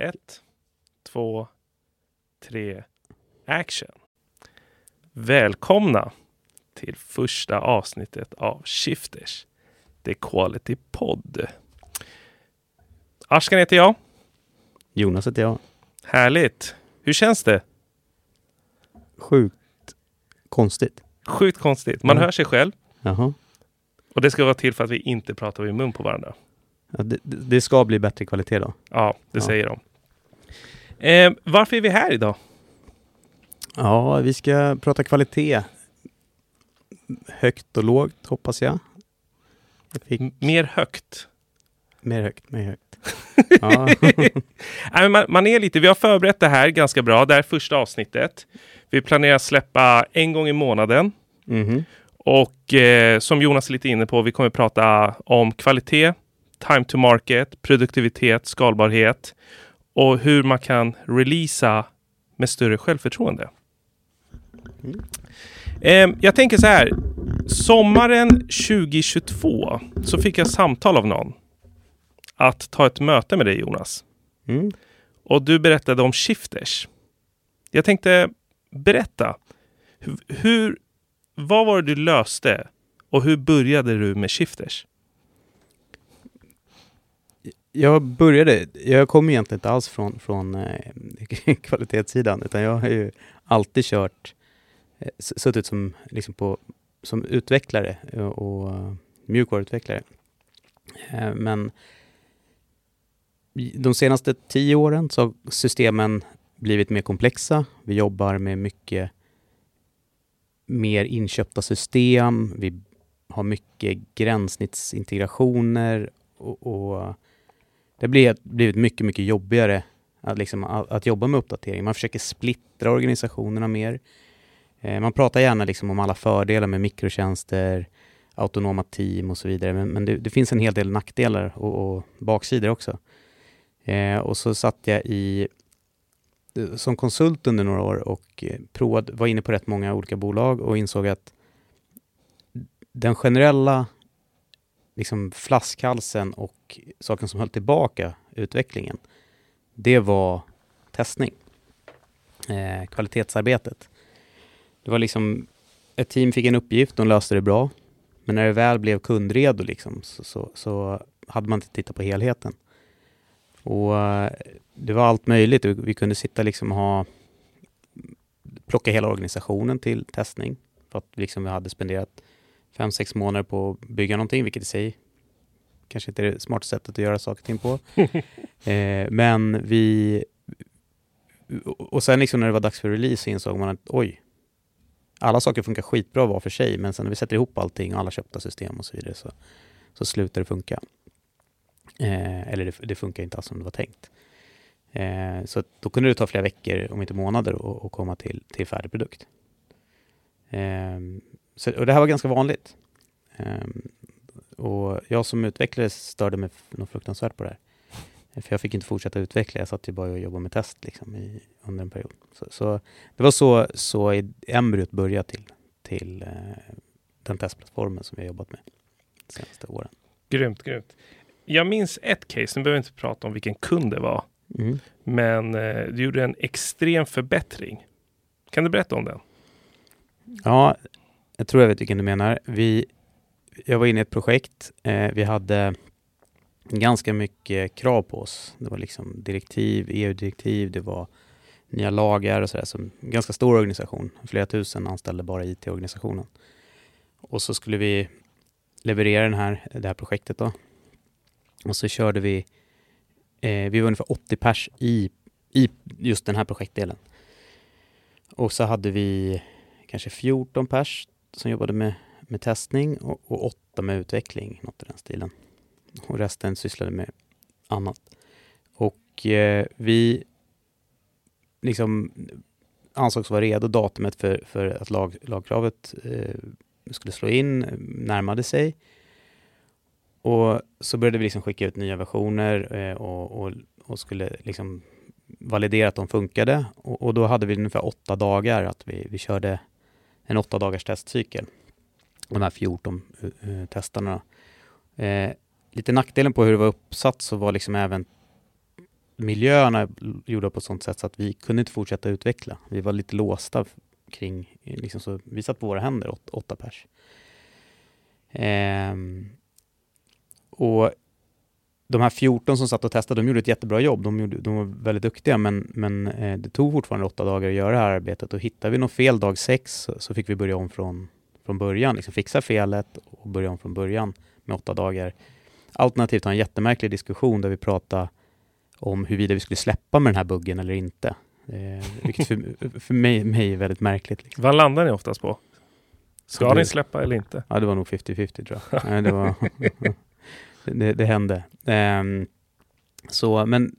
Ett, två, tre, action. Välkomna till första avsnittet av Shifters, The Quality Pod. Ashkan heter jag. Jonas heter jag. Härligt. Hur känns det? Sjukt konstigt. Sjukt konstigt. Man Mm. hör sig själv Jaha. och det ska vara till för att vi inte pratar i mun på varandra. Ja, det, det det ska bli bättre kvalitet då. Ja, det Ja. säger de. Eh, varför är vi här idag? Ja, vi ska prata kvalitet. Högt och lågt hoppas jag. jag fick Mer högt. mer högt, mer högt. Ja. Nej, man, man är lite, vi har förberett det här ganska bra. Det här är första avsnittet. Vi planerar släppa en gång i månaden. Mhm. Och eh, som Jonas är lite inne på, vi kommer prata om kvalitet, time to market, produktivitet, skalbarhet och hur man kan releasa med större självförtroende. Mm. Eh, jag tänker så här. Sommaren 2022 så fick jag samtal av någon att ta ett möte med dig Jonas. Mm. Och du berättade om shifters. Jag tänkte berätta. Hur, hur, vad var det du löste? Och hur började du med shifters? Jag började, jag kommer egentligen inte alls från, från eh, kvalitetssidan utan jag har ju alltid kört, eh, suttit som, liksom på, som utvecklare och, och eh, mjukvaruutvecklare. Eh, men de senaste tio åren så har systemen blivit mer komplexa. Vi jobbar med mycket mer inköpta system. Vi har mycket gränssnittsintegrationer och, och det har blivit, mycket, mycket jobbigare att, liksom, att, jobba med uppdatering. Man försöker splittra organisationerna mer. Eh, man pratar gärna liksom om alla fördelar med mikrotjänster, autonoma team och så vidare, men, men det, det finns en hel del nackdelar och, och baksidor också. Eh, och så satt jag i eh, som konsult under några år och eh, provade, var inne på rätt många olika bolag och insåg att den generella liksom flaskhalsen och saken som höll tillbaka utvecklingen, det var testning. Eh, kvalitetsarbetet. Det var liksom, ett team fick en uppgift, de löste det bra. Men när det väl blev kundredo liksom, så, så, så hade man inte tittat på helheten. Och eh, det var allt möjligt. Vi vi kunde sitta liksom och ha, plocka hela organisationen till testning. För att liksom vi hade spenderat fem, sex månader på att bygga någonting, vilket i sig kanske inte är det smarta sättet att göra saker och ting på. eh, men vi... Och sen liksom när det var dags för release så insåg man att oj, alla saker funkar skitbra var för sig, men sen när vi sätter ihop allting och alla köpta system och så vidare så, så slutar det funka. Eh, eller det, det funkar inte alls som det var tänkt. Eh, så då kunde det ta flera veckor, om inte månader, att att komma till, till färdig produkt. Eh, så, och det här var ganska vanligt. Eh, och jag som utvecklare störde mig något fruktansvärt på det här. För jag fick inte fortsätta utveckla, jag satt ju bara och jobbade med test liksom, i, under en period. Så, så det var så, så embryot började till, till eh, den testplattformen som vi har jobbat med de senaste åren. Grymt, grymt. Jag minns ett case, nu behöver vi inte prata om vilken kund det var, Mm. men eh, du gjorde en extrem förbättring. Kan du berätta om den? Ja, jag tror jag vet vilken du menar. Vi, jag var inne i ett projekt. Eh, vi hade ganska mycket krav på oss. Det var liksom direktiv, EU-direktiv, det var nya lagar och sådär. Så en ganska stor organisation, flera tusen anställda bara i IT-organisationen. Och så skulle vi leverera den här, det här projektet då. Och så körde vi, eh, vi var ungefär 80 pers i, i just den här projektdelen. Och så hade vi kanske 14 pers som jobbade med, med testning och, och åtta med utveckling, något i den stilen. Och resten sysslade med annat. Och eh, vi liksom ansågs vara redo. Datumet för, för att lag, lagkravet eh, skulle slå in närmade sig. Och så började vi liksom skicka ut nya versioner eh, och, och, och skulle liksom validera att de funkade. Och, och då hade vi ungefär åtta dagar att vi, vi körde en åtta dagars testcykel. De här 14 uh, eh, eh, testarna. Eh, lite nackdelen på hur det var uppsatt så var liksom även miljöerna gjorda på ett sådant sätt så att vi kunde inte fortsätta utveckla. Vi var lite låsta kring, eh, liksom så vi satt på våra händer, åt, åtta pers. Eh, och de här 14 som satt och testade, de gjorde ett jättebra jobb. De, gjorde, de var väldigt duktiga, men, men eh, det tog fortfarande åtta dagar att göra det här arbetet. Och hittade vi något fel dag sex så, fick vi börja om från, från början. Liksom fixa felet och börja om från början med åtta dagar. Alternativt ha en jättemärklig diskussion där vi pratade om huruvida vi skulle släppa med den här buggen eller inte. Eh, vilket för, för mig, mig är väldigt märkligt. Liksom. Vad landar ni oftast på? Ska ni släppa eller inte? Ja, det var nog 50-50 tror jag. Nej, det, var det, det, hände. Um, så, men,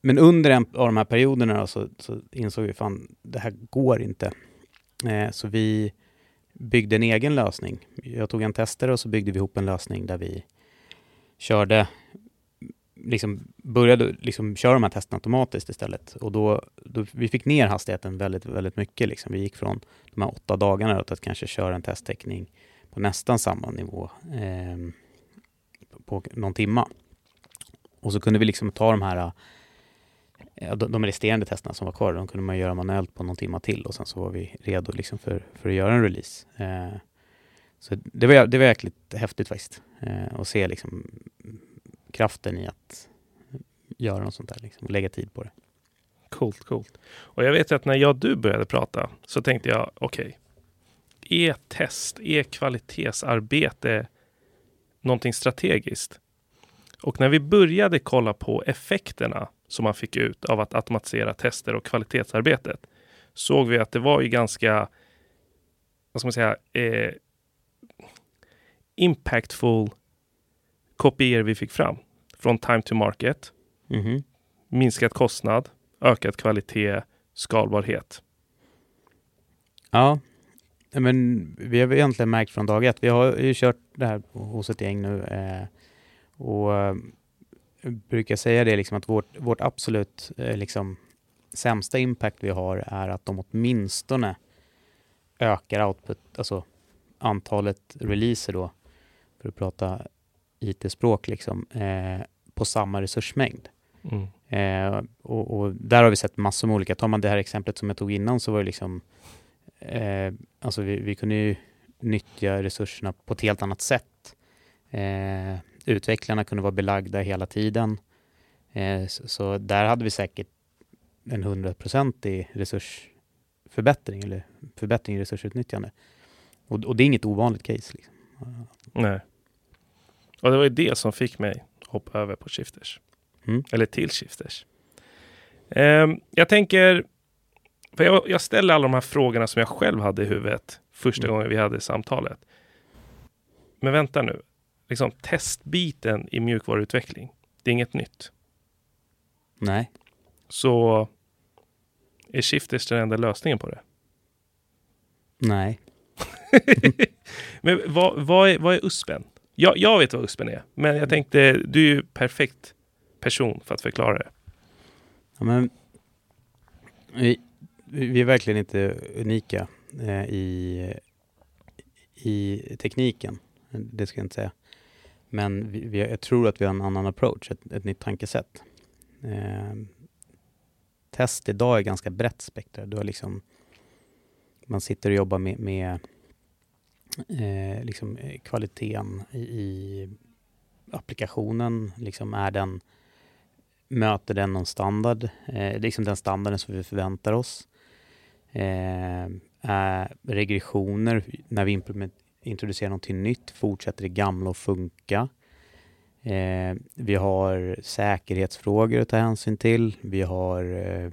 men under en av de här perioderna då, så, så insåg vi fan, det här går inte. Uh, så vi byggde en egen lösning. Jag tog en testare och så byggde vi ihop en lösning där vi körde liksom började liksom köra de här testerna automatiskt istället. Och då, då, vi fick ner hastigheten väldigt, väldigt mycket. Liksom. Vi gick från de här åtta dagarna till att kanske köra en testtäckning på nästan samma nivå eh, på någon timma. Och så kunde vi liksom ta de här eh, de resterande testerna som var kvar, de kunde man göra manuellt på någon timma till och sen så var vi redo liksom för, för att göra en release. Eh, så det var, det var jäkligt häftigt faktiskt. Eh, att se liksom kraften i att göra något sånt där liksom, och lägga tid på det. Coolt, coolt. Och jag vet att när jag och du började prata så tänkte jag, okej, okay, är test, är kvalitetsarbete någonting strategiskt? Och när vi började kolla på effekterna som man fick ut av att automatisera tester och kvalitetsarbetet såg vi att det var ju ganska, vad ska man säga, eh, impactful kopior vi fick fram. Från time to market, mm -hmm. minskad kostnad, ökad kvalitet, skalbarhet. Ja, men vi har egentligen märkt från dag ett. Vi har ju kört det här hos ett gäng nu eh, och eh, brukar säga det liksom att vårt, vårt absolut eh, liksom, sämsta impact vi har är att de åtminstone ökar output, alltså antalet releaser då, för att prata IT-språk liksom, eh, på samma resursmängd. Mm. Eh, och, och, där har vi sett massor med olika. Tar man det här exemplet som jag tog innan så var det liksom, eh, alltså vi, vi, kunde ju nyttja resurserna på ett helt annat sätt. Eh, utvecklarna kunde vara belagda hela tiden. Eh, så, så, där hade vi säkert en hundraprocentig resursförbättring eller förbättring i resursutnyttjande. Och, och det är inget ovanligt case. Liksom. Nej. Och det var ju det som fick mig hoppa över på Shifters. Mm. Eller till Shifters. Um, jag tänker, för jag, jag, ställer alla de här frågorna som jag själv hade i huvudet första mm. gången vi hade samtalet. Men vänta nu, liksom testbiten i mjukvaruutveckling, det är inget nytt. Nej. Så är Shifters den enda lösningen på det? Nej. Men vad, vad, är, vad är USPen? Jag, jag vet vad USPen är, men jag tänkte du är ju perfekt person för att förklara det. Ja, men, vi, är verkligen inte unika eh, i, i tekniken, det ska jag inte säga. Men vi, vi, jag tror att vi har en annan approach, ett, ett nytt tankesätt. Eh, test idag är ganska brett spektra. Du har liksom, man sitter och jobbar med, med eh, liksom eh, kvaliteten i, i, applikationen. Liksom är den, möter den någon standard? Eh, liksom den standarden som vi förväntar oss. Eh, regressioner, när vi introducerar någonting nytt, fortsätter det gamla att funka? Eh, vi har säkerhetsfrågor att ta hänsyn till. Vi har eh,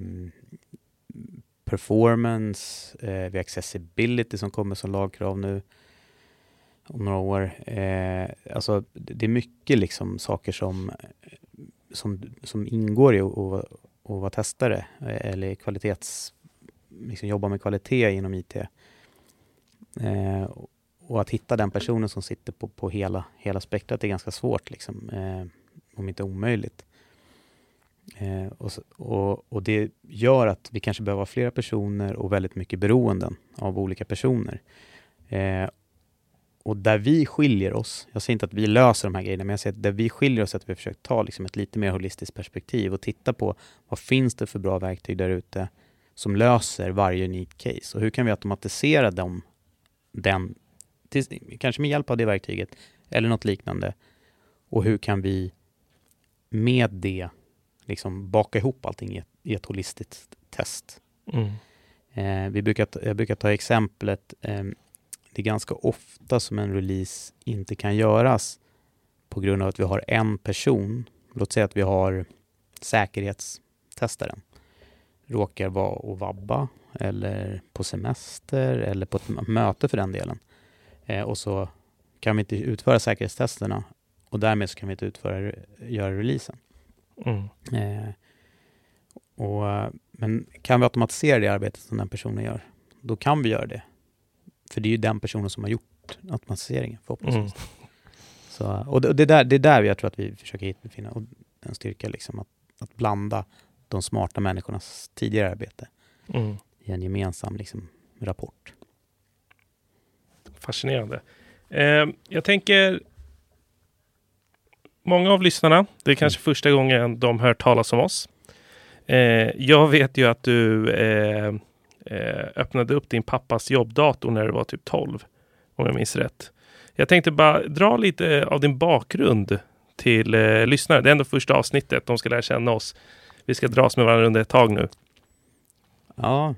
performance, eh, vi har accessibility som kommer som lagkrav nu om några år. Eh, alltså, det är mycket liksom saker som, som, som ingår i att vara testare eh, eller kvalitets, liksom jobba med kvalitet inom IT. Eh, och att hitta den personen som sitter på, på hela, hela spektrat är ganska svårt, liksom, eh, om inte omöjligt. Eh, och, och, och, det gör att vi kanske behöver ha flera personer och väldigt mycket beroenden av olika personer. Eh, och där vi skiljer oss, jag säger inte att vi löser de här grejerna, men jag säger att där vi skiljer oss är att vi försöker ta liksom ett lite mer holistiskt perspektiv och titta på vad finns det för bra verktyg där ute som löser varje unik case och hur kan vi automatisera dem, den, till, kanske med hjälp av det verktyget eller något liknande och hur kan vi med det liksom baka ihop allting i ett, i ett holistiskt test. Mm. Eh, vi brukar, jag brukar ta exemplet, eh, det är ganska ofta som en release inte kan göras på grund av att vi har en person, låt säga att vi har säkerhetstestaren, råkar vara och vabba eller på semester eller på ett möte för den delen. Eh, och så kan vi inte utföra säkerhetstesterna och därmed så kan vi inte utföra, göra releasen. Mm. Eh, och, men kan vi automatisera det arbetet som den personen gör, då kan vi göra det. För det är ju den personen som har gjort automatiseringen förhoppningsvis. Mm. Så, och det, det, där, det är där jag tror att vi försöker finna en styrka, liksom, att, att blanda de smarta människornas tidigare arbete Mm. i en gemensam liksom, rapport. Fascinerande. Eh, jag tänker många av lyssnarna, det är kanske första gången de hör talas om oss. Eh, jag vet ju att du eh, eh, öppnade upp din pappas jobbdator när du var typ 12, om jag minns rätt. Jag tänkte bara dra lite av din bakgrund till eh, lyssnare. Det är ändå första avsnittet, de ska lära känna oss. Vi ska dras med varandra under ett tag nu. Ja,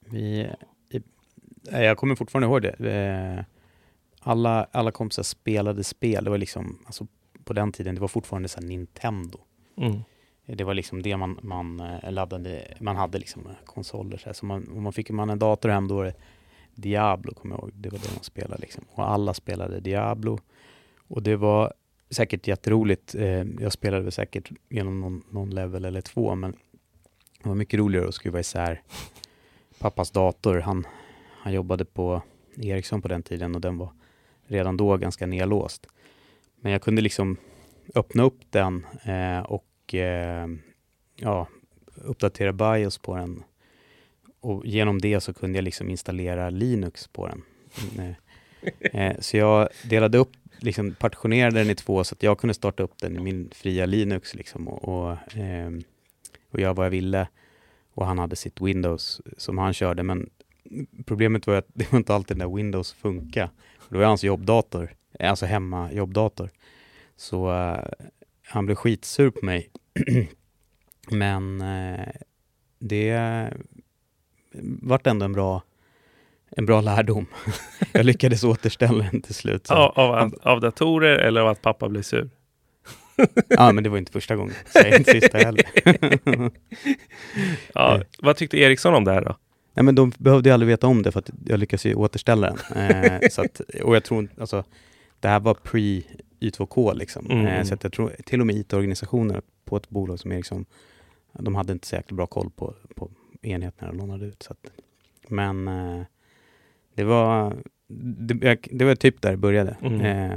vi, jag kommer fortfarande ihåg det. Eh, Alla, alla kompisar spelade spel. Det var liksom, alltså, på den tiden, det var fortfarande så Nintendo. Mm. Det var liksom det man, man eh, laddade, man hade liksom konsoler. Så, här. så man, om man fick man en dator hem då var det Diablo, kommer jag ihåg. Det var det man spelade liksom. Och alla spelade Diablo. Och det var säkert jätteroligt. Eh, jag spelade väl säkert genom någon, någon level eller två, men det var mycket roligare att skruva isär pappas dator. Han, han jobbade på Ericsson på den tiden och den var redan då ganska nedlåst. Men jag kunde liksom öppna upp den eh, och eh, ja, uppdatera BIOS på den. Och genom det så kunde jag liksom installera Linux på den. Eh, Eh, så jag delade upp, liksom partitionerade den i två så att jag kunde starta upp den i min fria Linux liksom och, och, eh, och göra vad jag ville. Och han hade sitt Windows som han körde, men problemet var att det var inte alltid den där Windows funka. Det var hans jobbdator, eh, alltså hemma jobbdator. Så eh, han blev skitsur på mig. men eh, det vart ändå en bra, en bra lärdom. jag lyckades återställa den till slut. Så. Av, av, av datorer eller av att pappa blev sur? ja, men det var inte första gången. Säg inte sista heller. Ja, Eh. vad tyckte Eriksson om det här då? Nej, men de behövde ju aldrig veta om det för att jag lyckades ju återställa den. Eh, så att, och jag tror alltså, det här var pre Y2K liksom. Mm. Eh, så att jag tror till och med IT-organisationer på ett bolag som Ericsson, de hade inte jäkla bra koll på, på enheterna de lånade ut. Så att, men eh, det var det, det var typ där det började. Mm. Eh,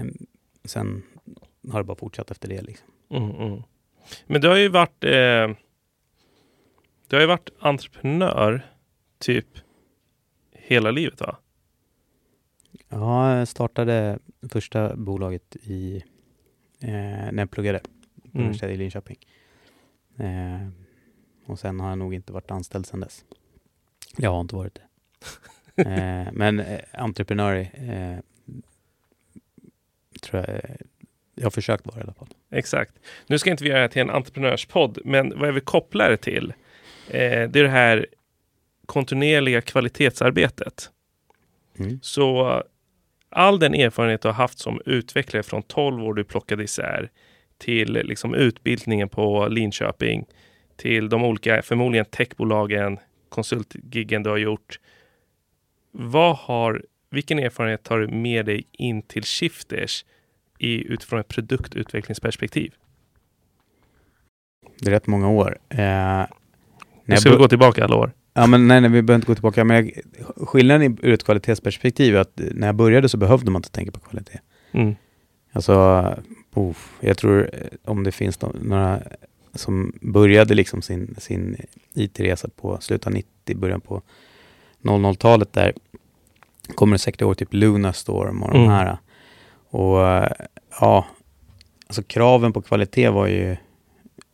eh, sen har det bara fortsatt efter det. Liksom. Mm, mm. Men du har ju varit eh, Du har ju varit entreprenör typ hela livet va? Ja, jag startade första bolaget i, eh, när jag pluggade på Mm. universitetet i Linköping. Eh, och sen har jag nog inte varit anställd sedan dess. Jag har inte varit det. eh, men eh, entreprenör eh, tror jag, jag har försökt vara i alla fall. Exakt. Nu ska inte vi göra det här till en entreprenörspodd, men vad jag vill koppla det till, eh, det är det här kontinuerliga kvalitetsarbetet. Mm. Så all den erfarenhet du har haft som utvecklare från 12 år du plockade isär till liksom utbildningen på Linköping, till de olika, förmodligen techbolagen, konsultgiggen du har gjort. Vad har, vilken erfarenhet tar du med dig in till Shifters i, utifrån ett produktutvecklingsperspektiv? Det är rätt många år. Eh, Nu ska vi gå tillbaka alla år. Ja, men nej, nej, vi behöver inte gå tillbaka. Men jag, skillnaden i- ur ett kvalitetsperspektiv är att när jag började så behövde man inte tänka på kvalitet. Mm. Alltså, uff, jag tror eh, om det finns några som började liksom sin, sin IT-resa på slutet av 90, början på 00-talet där. kommer det säkert ihåg typ Lunarstorm och de Mm. här. Och eh, ja, alltså kraven på kvalitet var ju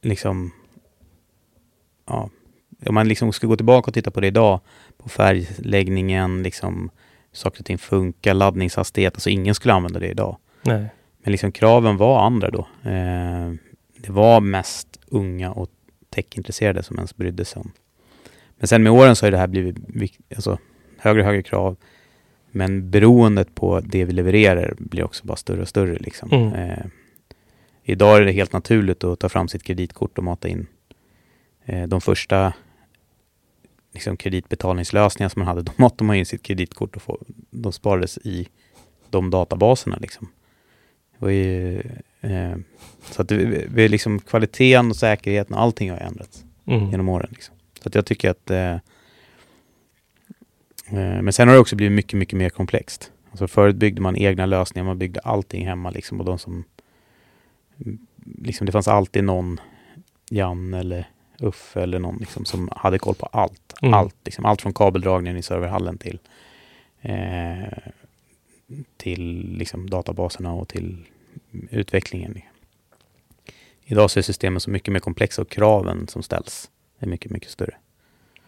liksom, ja, om man liksom ska gå tillbaka och titta på det idag, på färgläggningen, liksom saker och ting funkar, laddningshastighet, alltså ingen skulle använda det idag. Nej. Men liksom kraven var andra då. Eh, det var mest unga och techintresserade som ens brydde sig om. Men sen med åren så har det här blivit alltså, högre och högre krav. Men beroendet på det vi levererar blir också bara större och större. Liksom. Mm. Eh, idag är det helt naturligt att ta fram sitt kreditkort och mata in eh, de första liksom, kreditbetalningslösningar som man hade. Då matade man in sitt kreditkort och få, de sparades i de databaserna. Liksom. Det ju, eh, så att det, vi, liksom, kvaliteten och säkerheten och allting har ändrats Mm. genom åren. Liksom. Så att jag tycker att... Eh, eh, men sen har det också blivit mycket, mycket mer komplext. Alltså förut byggde man egna lösningar, man byggde allting hemma liksom. Och de som, liksom, det fanns alltid någon, Jan eller Uffe eller någon liksom, som hade koll på allt. Mm. Allt, liksom, allt från kabeldragningen i serverhallen till, eh, till liksom, databaserna och till utvecklingen. Idag så är systemen så mycket mer komplexa och kraven som ställs är mycket, mycket större.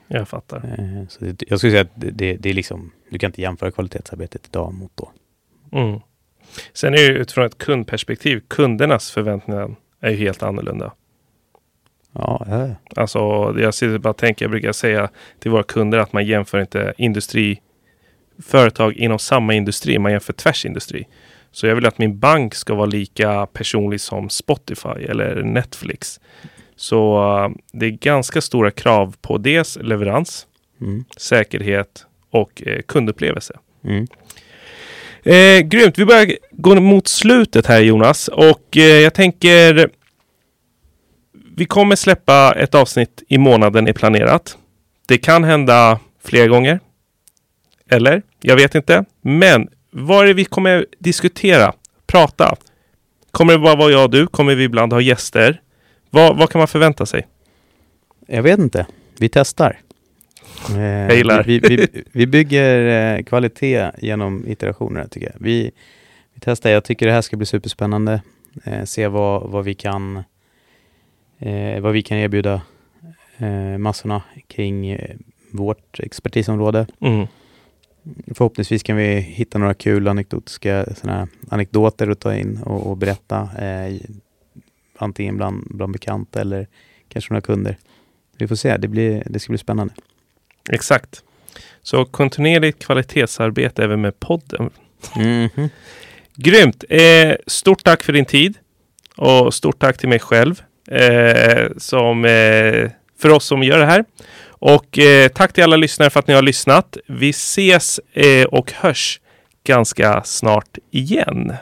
Jag fattar. Eh, Så det, jag skulle säga att det, det, det är liksom, du kan inte jämföra kvalitetsarbetet idag mot då. Mm. Sen är det utifrån ett kundperspektiv, kundernas förväntningar är ju helt annorlunda. Ja, ja. Alltså, jag sitter bara och tänker, jag brukar säga till våra kunder att man jämför inte industri, företag inom samma industri, man jämför tvärsindustri. Så jag vill att min bank ska vara lika personlig som Spotify eller Netflix. Så eh, det är ganska stora krav på dels leverans, Mm. säkerhet och eh, kundupplevelse. Mm. Eh, grymt, vi börjar gå mot slutet här Jonas och eh, jag tänker vi kommer släppa ett avsnitt i månaden är planerat. Det kan hända fler gånger. Eller? Jag vet inte. Men vad är det vi kommer diskutera? Prata? Kommer det bara vara jag och du? Kommer vi ibland ha gäster? Vad, vad kan man förvänta sig? Jag vet inte. Vi testar. Eh, Jag gillar. Vi, vi, vi, bygger eh, kvalitet genom iterationer tycker jag. Vi, vi testar. Jag tycker det här ska bli superspännande. Eh, se vad, vad vi kan eh, vad vi kan erbjuda eh, massorna kring eh, vårt expertisområde. Mm. Förhoppningsvis kan vi hitta några kul anekdotiska såna anekdoter att ta in och, och berätta. Antingen bland, bland bekanta eller kanske några kunder. Vi får se, det, blir, det ska bli spännande. Exakt. Så kontinuerligt kvalitetsarbete även med podden. Mhm. Grymt! Eh, stort tack för din tid och stort tack till mig själv eh, som, eh, för oss som gör det här. Och eh, tack till alla lyssnare för att ni har lyssnat. Vi ses eh, och hörs ganska snart igen.